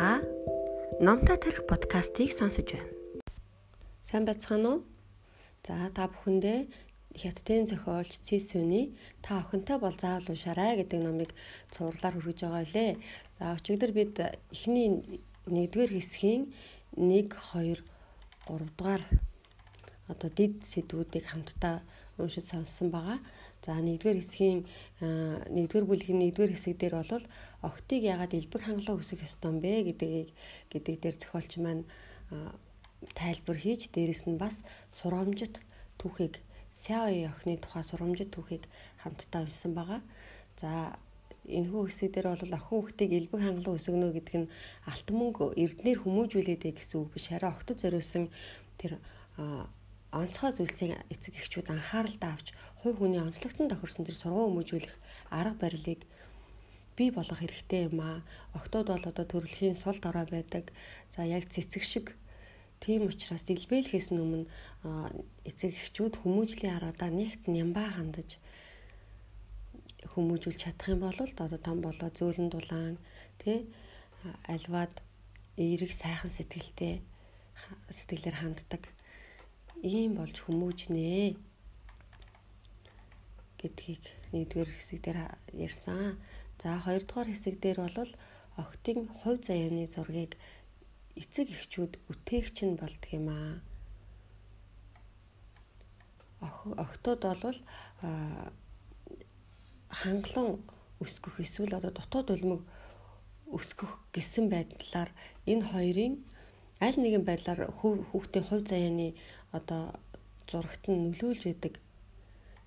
Та Номтой тарих подкастыг сонсож байна. Сайн байцгаана уу? За та бүхэндээ Хятадын зохиолч Цисүний та охинтой бол заавал уншаарай гэдэг номыг цуурлаар хүргэж байгаа лээ. За өчигдөр бид эхний нэгдүгээр хэсгийн 1 2 3 дугаар одоо дид сэдвүүдийг хамтдаа уншиж сонссон байгаа. За нэгдүгээр хэсгийн нэгдүгээр бүлгийн нэгдүгээр хэсэг дээр бол охтыг яагаад элбэг хангалаа өсөх ёстой бэ? гэдгийг гэдэг дээр зохиолч маань тайлбар хийж дээрэс нь бас сурамжит түүхийг Сяои охины тухай сурамжит түүхийг хамтдаа уншсан байгаа. За энэхүү хэсэг дээр бол охин хүүхдийг элбэг хангалуун өсгөнө гэдэг нь алт мөнгө эрднэр хүмүүжүүлээдэ гэсэн үг биш. Харин охтод зориулсан тэр онцгой зүйлсийг эцэг эхчүүд анхааралтай авч хувь хүний онцлогтон тохирсон тэр сургууль хүмүүжүүлэх арга барилыг бий болгох хэрэгтэй юм аа. Октод бол одоо төрөлхийн сул дорой байдаг. За яг цэцэг шиг тийм учраас дэлбэлэхээс өмнө эцэг эхчүүд хүмүүжлийн аргадаа нэгт нямбаа хандаж хүмүүжүүлж чадах юм бол одоо том болоо зөөлөн дулаан тий альваад эерэг сайхан сэтгэлтэй сэтгэлээр ханддаг ийм болж хүмүүжнэ гэдгийг нэгдүгээр хэсэг дээр ярьсан. За хоёрдугаар хэсэг дээр бол охтын хувь заяаны зургийг эцэг эхчүүд үтээгч нь болдго юм аа. Охтууд бол хангалан өсгөх эсвэл одоо дотоод үлмэг өсгөх гэсэн байдлаар энэ хоёрын аль нэгэн байдлаар хүүхдийн хувь заяаны одоо зурагт нь нөлөөлж идэг.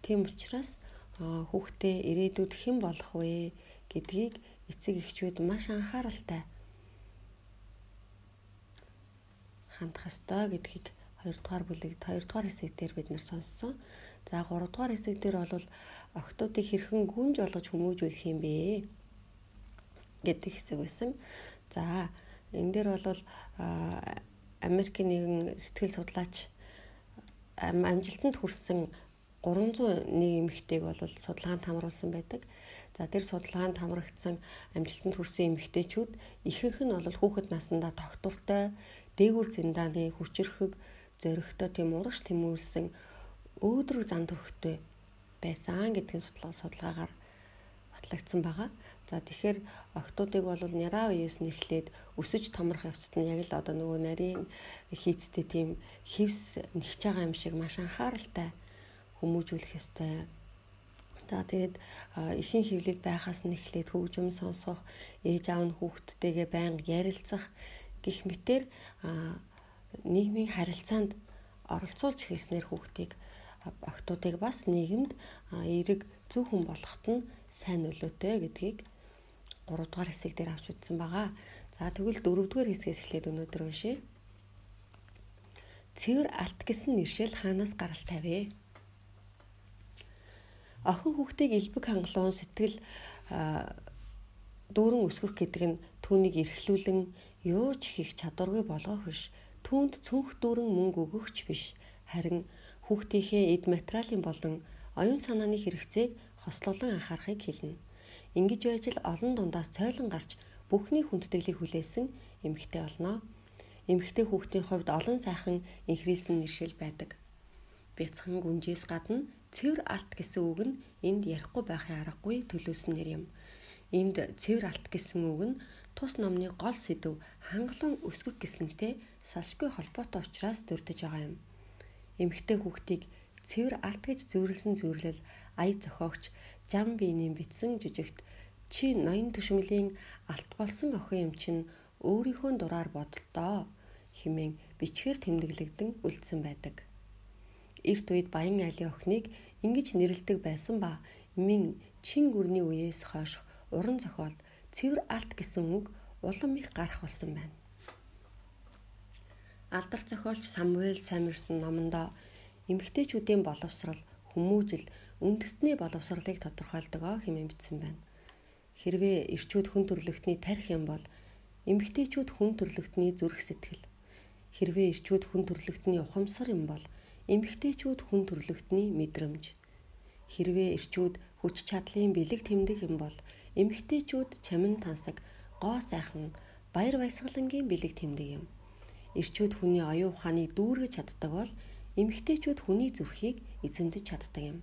Тийм учраас хүүхдээ ирээдүйд хэн болох вэ гэдгийг эцэг эхчүүд маш анхааралтай хандах ёстой гэдгийг 2 дугаар бүлэг 2 дугаар хэсэг дээр бид нэр сонссон. За 3 дугаар хэсэг дээр бол октоодыг хэрхэн гүнж олгож хүмүүжүүлэх юм бэ гэдэг хэсэг байсан. За энэ дээр бол Америкийн нэгэн сэтгэл судлаач амжилтанд хүрсэн 301 эмэгтэйг бол судалгаанд хамруулсан байдаг. За тэр судалгаанд хамрагдсан амжилтанд хүрсэн эмэгтэйчүүд ихэнх нь бол хүүхэд наснда тогтвортой, дээгүр зиндааны хүчрхэг, зөрөгтэй тийм урагш тэмүүлсэн өөдрөг зан төрхтэй байсан гэдгийг судалгаагаар батлагдсан байгаа. За тэгэхээр октоодыг бол няраа үеэс нь эхлээд өсөж томрох явцад нь яг л одоо нөгөө нарийн хийцтэй тийм хевс нэгж байгаа юм шиг маш анхааралтай хүмүүжүүлэх ёстой. За тэгээд ихэнх хөвлөд байхаас нь эхлээд хөгжим сонсох, ээж аав нь хүүхдтэйгээ байнга ярилцах гих мэтэр нийгмийн харилцаанд оролцуулж хийснээр хүүхдийг октоодыг бас нийгэмд эерэг зөв хүн болоход нь сайн нөлөөтэй гэдгийг 3 дугаар хэсэг дээр авч үзсэн байгаа. За тэгвэл 4 дугаар хэсгээс эхлээд өнөөдөр уншъя. Цэвэр алт гэсэн нэршил хаанаас гарал тавьэ? Охин хүүхдийг элбэг хангалуун сэтгэл дүүрэн өсгөх гэдэг нь түүнийг эрхлүүлэн юуч хийх чадваргүй болгох биш. Түүнд цүнх дүүрэн мөнгө өгөхч биш. Харин хүүхдийнхээ эд материалын болон оюун санааны хэрэгцээг хослуулан анхаарахыг хэлнэ. Ингэж байж л олон дундаас цойлон гарч бүхний хүндэтгэлийг хүлээсэн эмэгтэй болно. Эмэгтэй хүүхдийн хувьд олон сайхан инхрисэн нэршил байдаг. Бяцхан гүнжээс гадна цэвэр алт гэсэн үг нь энд ярихгүй байхын аргагүй төлөөсөн нэр юм. Энд цэвэр алт гэсэн үг нь тус номны гол сэдв хангалуун өсгөх гэсэнтэй салшгүй холбоотой учраас дурдж байгаа юм. Эмэгтэй хүүхдийг цэвэр алт гэж зөвөрлсөн зөвөрлөл ая зохиогч Жам биенийн битсэн жүжигт чи ноён төшмөлийн алт болсон охин юм чинь өөрийнхөө дураар бодолтоо химэн бичгээр тэмдэглэгдэн үлдсэн байдаг. Эрт үед Баян айлын охиныг ингэж нэрлдэг байсан ба мин чин гүрний үеэс хойш уран зохиолд цэвэр алт гэсэн үг улам их гарах болсон байна. Алдар зохиолч Самуэль Самирсон номондоо эмэгтэйчүүдийн боловсрал, хүмүүжил, үндэсний боловсролыг тодорхойлдог хэмээн бичсэн байна. Хэрвээ эрчүүд хүн төрлөختний тарих юм бол эмгтээчүүд хүн төрлөختний зүрх сэтгэл. Хэрвээ эрчүүд хүн төрлөختний ухамсар юм бол эмгтээчүүд хүн төрлөختний мэдрэмж. Хэрвээ эрчүүд хүч чадлын бэлэг тэмдэг юм бол эмгтээчүүд чамин тансаг, гоо сайхан, баяр баясгалангийн бэлэг тэмдэг юм. Эрчүүд хүний оюун ухааныг дүүргэж чаддаг бол эмгтээчүүд хүний зүрхийг эзэмдэж чаддаг юм.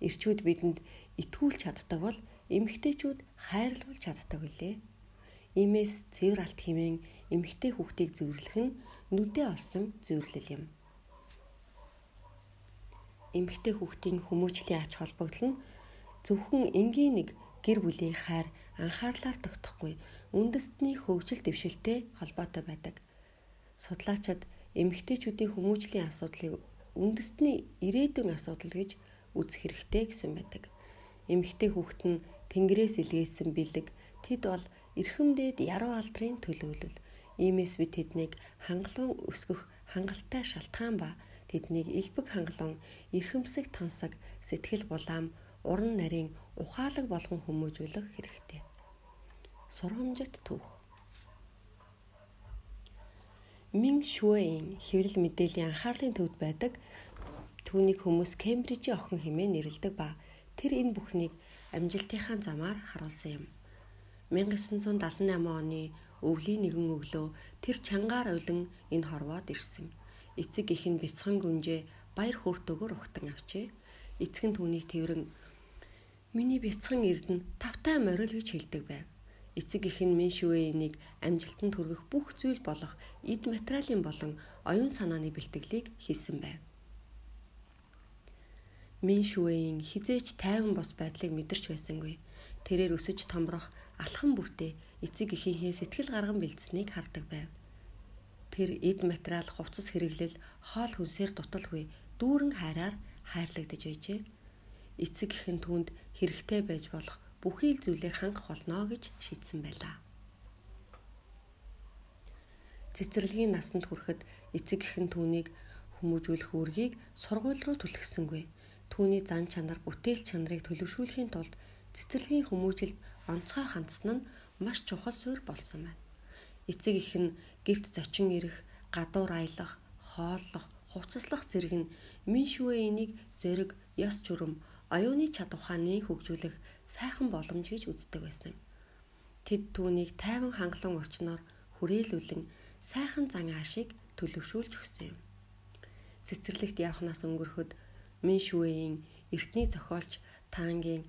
Ирчүүд бидэнд итгүүлж чаддаг бол эмэгтэйчүүд хайрлуулж чаддаг үлээ. Иймээс цэвэр алт хэмээн эмэгтэй хүүхдийг зөвөрлөх нь нүдээ олсон зөвөрлөл юм. Эмэгтэй хүүхдийн хүмүүжлийн ач холбогдол нь зөвхөн энгийн нэг гэр бүлийн хайр анхаарлаар тогтохгүй үндэстний хөгжил дэвшилтэй холбоотой байдаг. Судлаачид эмэгтэйчүүдийн хүмүүжлийн асуудлыг үндэстний ирээдүйн асуудал гэж үзэх хэрэгтэй гэсэн байдаг. Эмэгтэй хүүхэд нь тэнгэрээс илгээсэн бэлэг тэд бол эрхэмдээд яруу алдрын төлөөлөл. Иймээс би тэднийг хангалуун өсгөх хангалттай шалтгаан ба тэднийг элбэг хангалуун эрхэмсэг тансаг сэтгэл булаам уран нарийн ухаалаг болгон хүмүүжүүлэх хэрэгтэй. Сургамжит түүх Мин Шуэйн хэвлэл мэдээллийн анхаарлын төвд байдаг түүнийг хүмүүс Кембрижийн охин хэмээн нэрлэдэг ба тэр энэ бүхнийг амжилтынхаа замаар харуулсан юм. 1978 оны өвлийн нэгэн өглөө тэр чангаар улин энэ хорвоод ирсэн. Эцэг их нь бяцхан гүнжээ баяр хөөртөгөөр ухтан авчээ. Эцэг нь түүнийг тэрэн миний бяцхан эрдэнэ тавтай морил гэж хэлдэг байв. Эцэг их нь Миншүэнийг амжилтанд хүргэх бүх зүйл болох эд материалын болон оюун санааны бэлтгэлийг хийсэн байв. Миншүэйн хизээч тайван бос байдлыг мэдэрч байсангүй. Тэрээр өсөж томрох алхан бүртээ эцэг эхийнхээ сэтгэл гарган бэлдсэнийг хардаг байв. Тэр эд материал хувцас хэрэглэл хоол хүнсээр дуталгүй дүүрэн хайраар хайрлагдж байжээ. Эцэг эх нь түүнд хэрэгтэй байж болох бүхий л зүйлээр хангах болно гэж шийдсэн байлаа. Цэцэрлэгийн насанд хүрэхэд эцэг эх нь түүнийг хүмүүжүүлэх үүргийг сургууль руу түлхсэнгүй. Түүний зан чанар, бүтээл чанарыг төлөвшүүлэхийн тулд цэцэрлэгийн хүмүүжилд онцгой хандсан нь маш чухал суурь болсон байна. Эцэг их нь герт зочин ирэх, гадуур аялах, хооллох, хувцаслах зэрэг нь мин шүэйнийг зэрэг ёс журам, оюуны чад ухааны хөгжүүлэх сайхан боломж гэж үздэг байсан. Тэд түүнийг тайван хангалуун орчноор хүрээлүүлэн сайхан зан аашийг төлөвшүүлж өгсөн юм. Цэцэрлэгт явхнаас өнгөрөхөд Мин Шүэйн эртний зохиолч Тангийн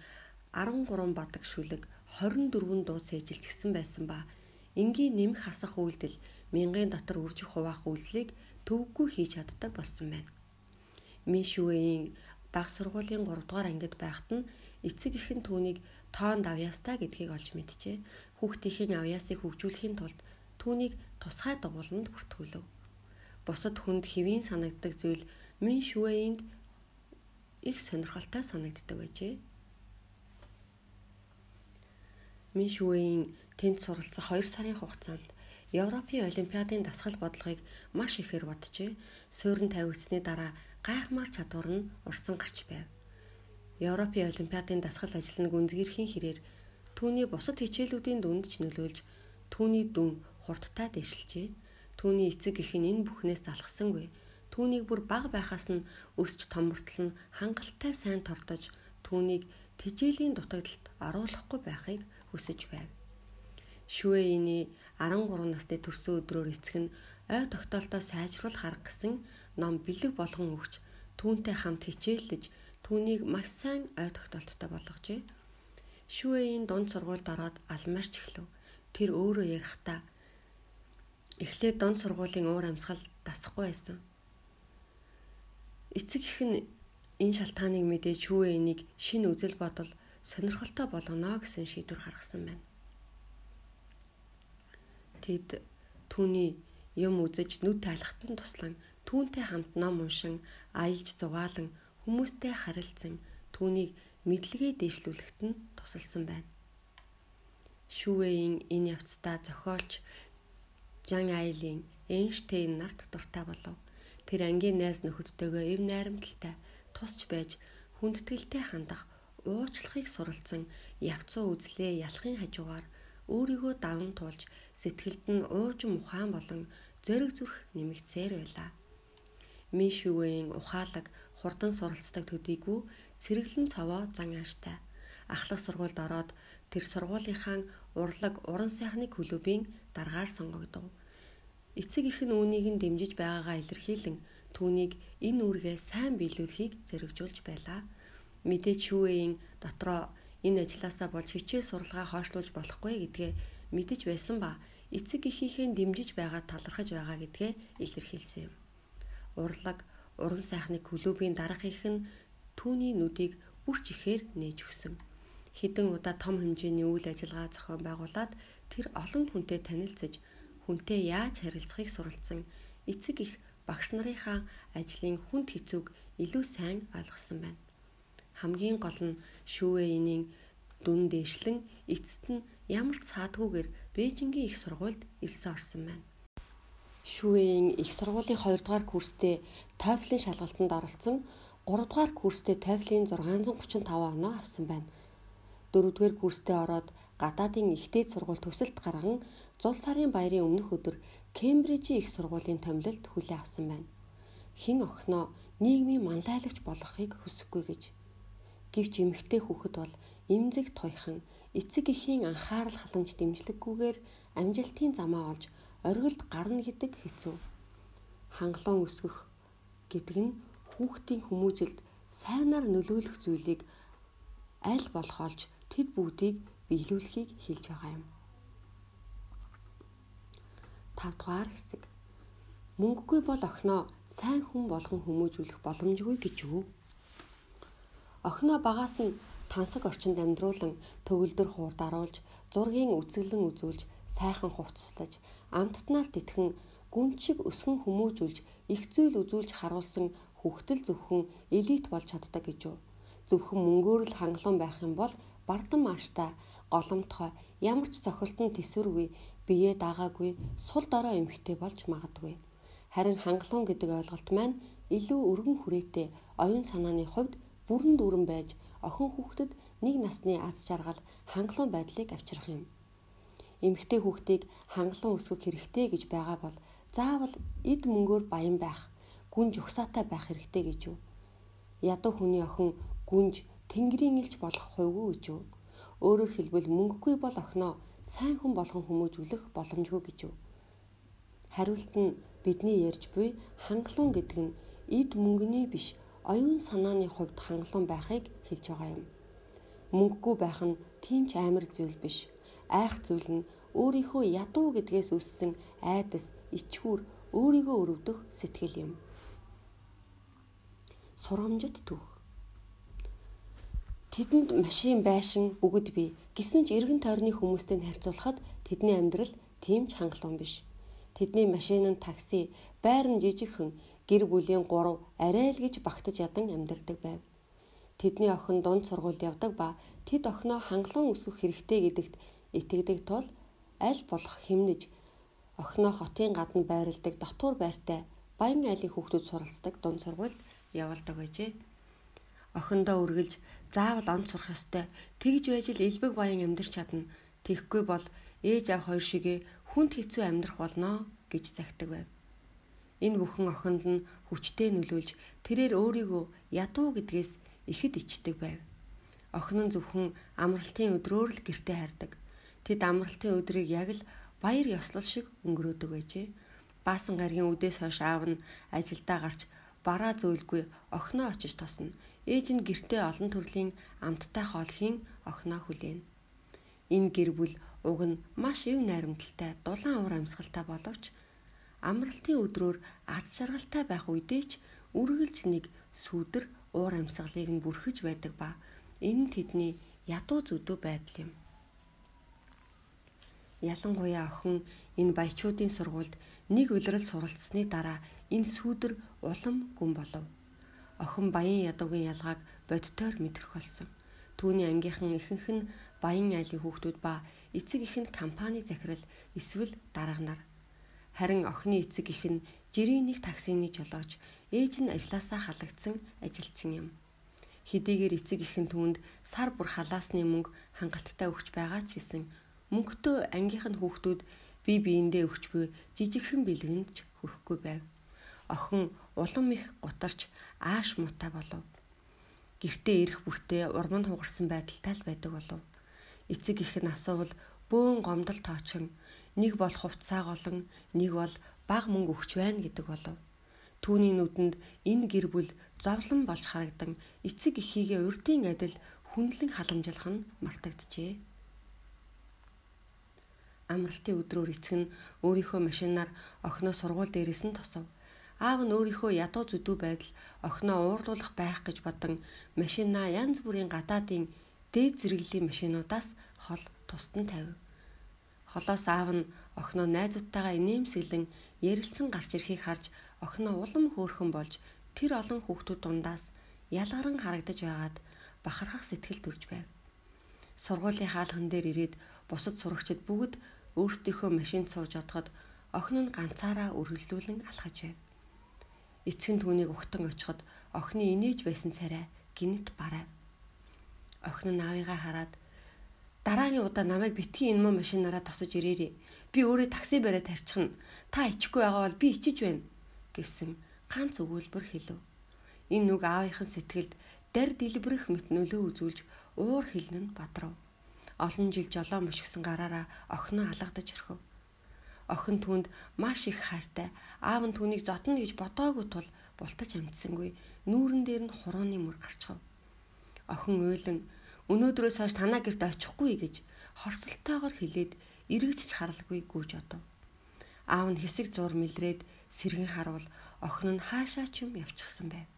13 бадаг шүлэг 24 дуу цээжилж гисэн байсан ба энгийн нэмэх хасах үйлдэл мянган дотор үржих хуваах үйлслийг төвөггүй хийж чаддаг болсон байна. Мин Шүэйн баг сургуулийн 3 дугаар ангид байхад нь эцэг их нь түүнийг тоонд авьяастай гэдгийг олж мэджээ. Хүүхдийн авьяасыг хөгжүүлэхийн тулд түүнийг тусгай дугууланд бүртгүүлв. Бусад хүнд хэвийн санагддаг зүйл Мин Шүэйнд их сонирхолтой санагддаг байжээ. Мин Шүэйн тэнд суралцах 2 сарын хугацаанд Европын олимпиадын дасгал бодлогыг маш ихээр боджээ. Суурин тавигдсны дараа гайхмаар чадвар нь урсан гарч байв. Европын олимпиадын дасгал ажил нь гүнзгийрхийн хэрээр түүний бусад хичээлүүдийн дүнд ч нөлөөлж түүний дүн хурдтай дэвшилжээ. Түүний эцэг эх нь энэ бүхнээс залхсангүй. Түүнийг бүр бага байхаас нь өсч томортол нь хангалттай сайн тордож түүнийг тижээлийн дутагдалд оруулахгүй байхыг хүсэж байв. Шүэйний 13 насны төрсөн өдрөөр эцэг нь ой тогтоолтоо сайжруулах арга гэсэн ном бэлэг болгон өгч түүнтэй хамт хичээллэж түүнийг маш сайн ой тогтоолттой болгожээ. Шүэйн дунд сургуульд ороод алмаарч эхлэв. Тэр өөрөө ярихдаа эхлээд дунд сургуулийн уур амьсгал дасахгүй байсан. Эцэг их нь энэ шалтгааныг мэдээж Шүэйнийг шинэ үзэл бодол сонирхолтой болгоно гэсэн шийдвэр гаргасан байна. Тэд түүний юм үзэж нүд тайлахтан туслан түүнтэй хамт ном уншин аялж зугаалan хүмүүстэй харилцсан түүнийг мэдлэгээ дэвшлүүлэхэд нь тусалсан байна. Шүвэйн энэ явцдаа зохиолч Жан Айлын Эйнштейн нарт дуртай болов. Тэр ангийн найз нөхөдтэйгөө эв найрамдалтай тусч байж хүндэтгэлтэй хандах уучлахыг суралцсан явцуу үзлээ ялахын хажуугаар өөрийгөө даван туулж сэтгэлд нь уужим ухаан болон зориг зүрх нэмэгцээр байлаа. Мишүвэн ухаалаг хурдан суралцдаг төдийгүй сэргэлэн цаваа зан ааштай. Ахлах сургуульд ороод тэр сургуулийнхаа урлаг уран сайхны клубын дараагаар сонгогдов. Эцэг их нь үүнийг нь дэмжиж байгаагаа илэрхийлэн түүнийг энэ үүргээ сайн биелүүлэхийг зэрэгжүүлж байлаа. Мэдээж шүүхийн дотроо энэ ажилласаа болж хичээл сурлагаа хойшлуулж болохгүй гэдгээ мэдэж байсан ба эцэг эхийнхээ дэмжиж байгаа талархаж байгаа гэдгээ илэрхийлсэн юм. Урлаг, уран сайхны клубийн дарга их нь түүний нүдийг бүрч ихээр нээж өгсөн. Хэдэн удаа том хэмжээний үйл ажиллагаа зохион байгуулад тэр олон хүнтэй танилцж хүнтэй яаж харилцахыг суралцсан эцэг их багш нарынхаа ажлын хүнд хэцүүг илүү сайн ойлгосон байна. Хамгийн гол нь шүүэйний дүн дээшлэн эцэст нь ямар ч саадгүйгээр Бээжингийн их сургуульд ирсэн орсон байна. Шүүийн их сургуулийн 2 дугаар курстэй TOEFL-ийн шалгалтанд оролцсон 3 дугаар курстэй TOEFL-ийн 635 оноо авсан байна. 4 дугаар курстэй ороод гадаадын ихтэй сургууль төсөлт гарган зул сарын баярын өмнөх өдөр Кембрижийн их сургуулийн томилолд хүлээн авсан байна. Хин охиноо нийгмийн манлайлагч болгохыг хүсэхгүй гэж. Гэвч эмэгтэй хүүхэд бол эмзэг туйхан эцэг эхийн анхаарал халамж дэмжлэггүйгээр амжилтын замаа олж оргилд гарна гэдэг хэцүү. Хангалуун өсгөх гэдэг нь хүүхдийн хүмүүжилд сайнаар нөлөөлөх зүйлийг аль болох олж тэд бүгдийг биелүүлэхийг хэлж байгаа юм. 5 дугаар хэсэг. Мөнгөгүй бол охиноо сайн хүн болгон хүмүүжүүлэх боломжгүй гэж юу? Охиноо багаас нь тансаг орчинд амьдруулан төгөлдөр хуур даруулж, зургийн үзэглэн үзүүлж, сайхан хувцаслаж, амттнаар тэтгэн гүн шиг өсгөн хүмүүжүүлж, их зүйл үзүүлж харуулсан хүүхдэл зөвхөн элит болж чаддаг гэж юу? Зөвхөн мөнгөөр л хангалуун байх юм бол бардам мааштай голомтгой ямар ч цохилтон төсвөргүй бие даагаагүй сул дорой эмхтэй болж магадгүй. Харин хангалуун гэдэг ойлголт маань илүү өргөн хүрээтэй оюун санааны хувьд бүрэн дүүрэн байж охин хүүхдэд нэг насны аз жаргал хангалуун байдлыг авчрах юм. Эмэгтэй хүүхдийг хангалуун өсгөх хэрэгтэй гэж байгаа бол заавал эд мөнгөөр баян байх, гүнж ухсаатай байх хэрэгтэй гэж юу? Ядуу хүний охин гүнж тэнгэрийн илч болох хувгүй гэж юу? Өөрөөр хэлбэл мөнгөгүй бол охиноо сайн хүн болгон хүмүүжүүлэх боломжгүй гэж юу? Хариулт нь бидний ярьж буй хангалуун гэдэг нь эд мөнгөний биш оюун санааны хувьд хангалуун байхыг хэлж байгаа юм. Мөнгөгүй байх нь тийм ч амар зүйл биш. Айх зүйл нь өөрийнхөө ядуу гэдгээс үссэн айдас, ичхүр, өөрийгөө өрөвдөх сэтгэл юм. Сургамжит түүх. Тэдэнд машин байшин бүгд бий. Гэсэн ч эргэн тойрны хүмүүстэй харьцуулахад тэдний амьдрал тийм ч хангалуун биш. Тэдний машин нь такси, байр нь жижигхэн, гэр бүлийн 3 арай л гэж багтаж ядан амьдардаг байв. Тэдний охин дунд сургуульд явдаг ба тэд охиноо хангалуун өсгөх хэрэгтэй гэдэгт итгэдэг тул аль болох хэмнэж охиноо хотын гадна байрладаг дотуур байртай баян айлын хүүхдүүд суралцдаг дунд сургуульд явуулдаг байжээ. Охиндоо үргэлж заавал онд сурах ёстой. Тэгж байж л элбэг баян амьдрч чадна. Тэгэхгүй бол ээж аав хоёр шигээ хүнд хэцүү амьдрах болно гэж загтаг байв. Энэ бүхэн охинд нь хүчтэй нөлөөлж тэрээр өөрийгөө ядуу гэдгээс ихэд ичдэг байв. Охин нь зөвхөн амралтын өдрөөр л гэртээ хардаг. Тэд амралтын өдрийг яг л баяр ёслол шиг өнгөрөөдөг байжээ. Баасан гаргийн үдээс хойш аав нь ажилдаа гарч бараа зөөлгүй охиноо очиж тосно. Ээж нь гэртээ олон төрлийн амттай хоолхийн охиноо хүлээн. Энэ гэр бүл уг нь маш өв найрамдалтай дулаан уур амьсгалтай боловч амралтын өдрөөр аз жаргалтай байх үедээ ч үргэлж нэг сүудэр уур амьсгалыг нь бүрхэж байдаг ба энэ нь тэдний ядуу зүдөө байдал юм. Ялангуяа охин энэ баячуудын сургуульд нэг улирал суралцсны дараа энэ сүүдэр улам гүн болов. Охин баян ядуугийн ялгааг бодтойр мэдрэх болсон. Түүний ангийнхан ихэнх нь баян айлын хүүхдүүд ба эцэг их нь компани захирал эсвэл дарга нар. Харин охины эцэг их нь жирийн нэг таксины жолооч ээж нь ажилласаа халагдсан ажилчин юм. Хэдийгээр эцэг ихэн түүнд сар бүр халаасны мөнгө хангалттай өгч байгаа ч гэсэн мөнгөтэй ангийнх нь хүүхдүүд бие биендээ өгч буй жижигхэн бэлгэнд ч хүрэхгүй байв. Охин улам их гутарч ааш муутай болов. Гэртээ ирэх бүртээ урман хугарсан байдалтай л байдаг болов. Эцэг их нь асуувал бөөн гомдол тоочин нэг бол хувцсаа голон, нэг бол баг мөнгө өгч байна гэдэг болов. Түүний нүдэнд энэ гэр бүл зовлон болж харагдан эцэг эхийгээ урдын адил хүндлэн халамжлах нь мартагджээ. Амралтын өдрөөр эцэг нь өөрийнхөө машинаар охиноо сургууль дээрээс нь тосов. Аав нь өөрийнхөө ядуу зүдүү байдал охиноо уурлуулах байх гэж бодон машинаа янз бүрийн гадаадын дээд зэрэглэлийн машинуудаас хол тусад нь тавив. Холоос аав нь охиноо найзуудтайгаа инээмсэглэн ярилцсан гарч ирэхийг харж охиноо улам хөөрхөн болж тэр олон хүүхдүүд дундаас ялгаран харагдаж байгаад бахархах сэтгэл төрж байв. Сургуулийн хаалхан дээр ирээд бусад сурагчид бүгд өөрсдийнхөө машинд сууж одоход охин нь ганцаараа үргэлжлүүлэн алхаж байв. Эцэг түүнийг ухтан очиход охины инээж байсан царай гинт барав. Охин нь аавыгаа хараад дараагийн удаа намайг битгий энэ мөн машинаараа тосож ирээрээ. Би өөрөө такси бариад тарчихна. Та ичихгүй байгаа бол би ичиж байна гэсэн ганц өгүүлбэр хэлв. Энэ үг аавынхын сэтгэлд дар дэлбэрэх мэт нөлөө үзүүлж уур хилэн нь бадрав. Олон жил жолоо мушгсан гараараа охиноо алгадаж орхив. Охин түнд маш их хайртай. Аав нь түүнийг зодно гэж бодоогүй тул бултаж амжсангүй. Нүүрэн дээр нь хурууны мөр гарчхав. Охин уйлан өнөөдрөөс хойш танаа гэрт очихгүй гэж хорсолтойгоор хэлээд эргэжч харалгүй гүйж одов. Аав нь хэсэг зур мэлрээд сэргэн харуул охин нь хаашаа ч юм явчихсан байв.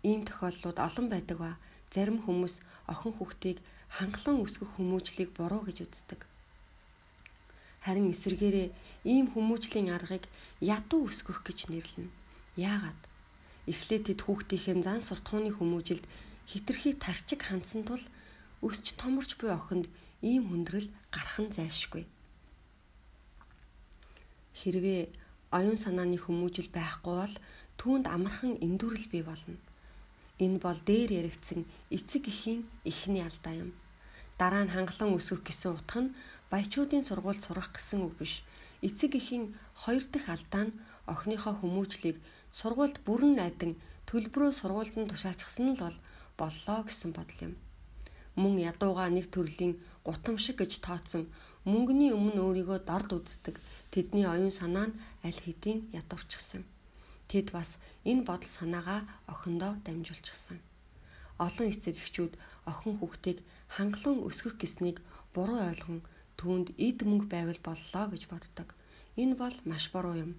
Ийм тохиолдлууд олон байдаг ба зарим хүмүүс охин хүүхдийг хангалан өсгөх хүмүүжлийг буруу гэж үздэг. Харин эсэргээрээ ийм хүмүүжлийн аргыг ядуу өсгөх гэж нэрлэнэ. Яагаад? Эхлээд тэд хүүхдийнхээ зан суртахууны хүмүүжилд хитрхи тарчиг хандсан тул өсч томорч буй охинд ийм хүндрэл гарах нь зайлшгүй. Хэрвээ оюун санааны хүмүүжил байхгүй бол түүнд амархан эндүрэл бий болно. Энэ бол дээр яригдсан эцэг эхийн эхний алдаа юм. Дараа нь хангалан өсөх гэсэн утга нь баячуудын сургуульд сурах гэсэн үг биш. Эцэг эхийн хоёр дахь алдаа нь охиныхоо хүмүүжлийг сургуульд бүрэн найдан төлбөрөө сургуульд нь тушаачсан л бол боллоо гэсэн бодол юм. Мөн ядууга нэг төрлийн гутамшиг гэж тооцсон мөнгөний өмнө өөрийгөө дорд үздэг тэдний оюун санаа нь аль хэдийн ядуурчсан. Тэд бас энэ бодол санаагаа охиндоо дамжуулчихсан. Олон эцэг эхчүүд охин хүүхдийг хангалуун өсгөх гэснийг буруу ойлгон түүнд эд мөнгө байвал боллоо гэж боддог. Энэ бол маш буруу юм.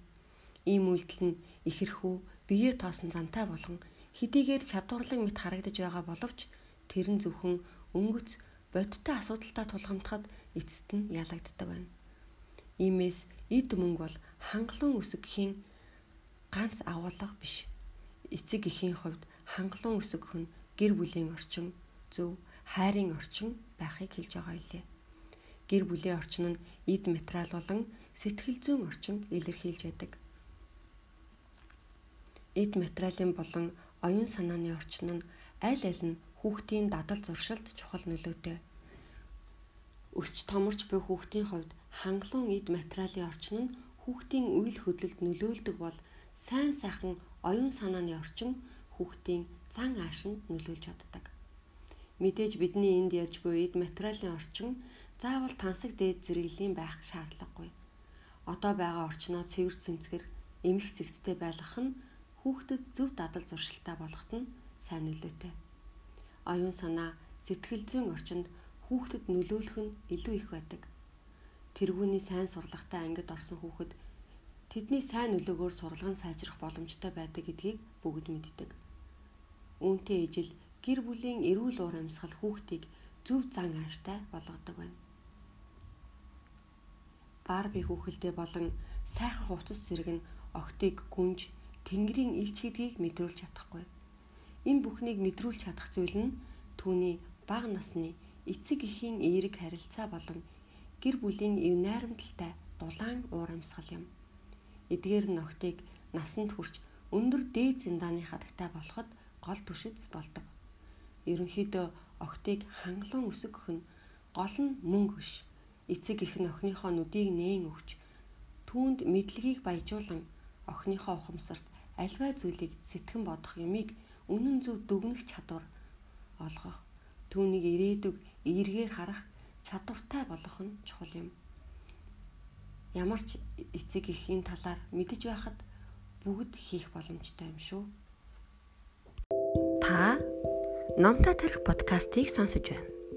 Ийм үйлдэл нь ихэрхүү бие тоосон зантай болгон хэдийгээр чадварлаг мэт харагдаж байгаа боловч тэр нь зөвхөн өнгөц бодиттой асуудалтай тулгамдахад эцэст нь ялагддаг байна. Иймээс эд мөнгө бол хангалуун өсгөхийн ганц агуулга биш. Эцэг эхийн хувьд хангалуун өсгөх нь гэр бүлийн орчин, зөв, хайрын орчин байхыг хэлж байгаа юлээ. Гэр бүлийн орчин нь эд материал болон сэтгэл зүйн орчин илэрхийлж байдаг. Эд материалын болон оюун санааны орчин нь аль аль нь хүүхдийн дадал зуршилд чухал нөлөөтэй. Өсч томорч буй хүүхдийн хувьд хангалуун эд материалын орчин нь хүүхдийн үйл хөдлөлд нөлөөлдөг бол сайн сайхан оюун санааны орчин хүүхдийн зан аашинд нөлөөлж чаддаг. Мэдээж бидний энд ярьж буй эд материалын орчин заавал тансаг дээд зэрэглэлийн байх шаардлагагүй. Одоо байгаа орчноо цэвэр цэмцгэр эмх зэгцтэй байлгах нь хүүхдэд зөв дадал зуршилтай болгоход нь сайн нөлөөтэй. Оюун санаа, сэтгэл зүйн орчинд хүүхдэд нөлөөлөх нь илүү их байдаг. Тэргүүний сайн сурлагатай ангид орсон хүүхэд тэдний сайн нөлөөгөөр сурлагын сайжрах боломжтой байдаг гэдгийг бүгд мэддэг. Үүнтэй ижил гэр бүлийн эрүүл уур амьсгал хүүхдийг зөв зан ааштай болгодог байна. Барби хүүхэлдээ болон сайхан хувцас зэрэг нь охтыг гүнж Тэнгэрийн илч гэдгийг мэдрүүлж чадахгүй. Энэ бүхнийг мэдрүүлж чадах зүйл нь түүний бага насны эцэг эхийн эерэг харилцаа болон гэр бүлийн эв найрамдалтай дулаан уур амьсгал юм. Эдгээр нь охтыг насанд хүрч өндөр дээд зиндааны хадагтай болоход гол түшиз болдог. Ерөнхийдөө охтыг хангалуун өсгөх нь гол нь мөнгө биш. Эцэг их нь охиныхоо нүдийг нээн өгч түүнд мэдлэгийг баяжуулан охиныхоо ухамсарт альваа зүйлийг сэтгэн бодох юмыг үнэн зөв дүгнэх чадвар олгох түүнийг ирээдүг эргээр харах чадвартай болох нь чухал юм. Ямар ч эцэг эхийн талаар мэдэж байхад бүгд хийх боломжтой юм шүү. Та Номтой тарих подкастыг сонсож байна.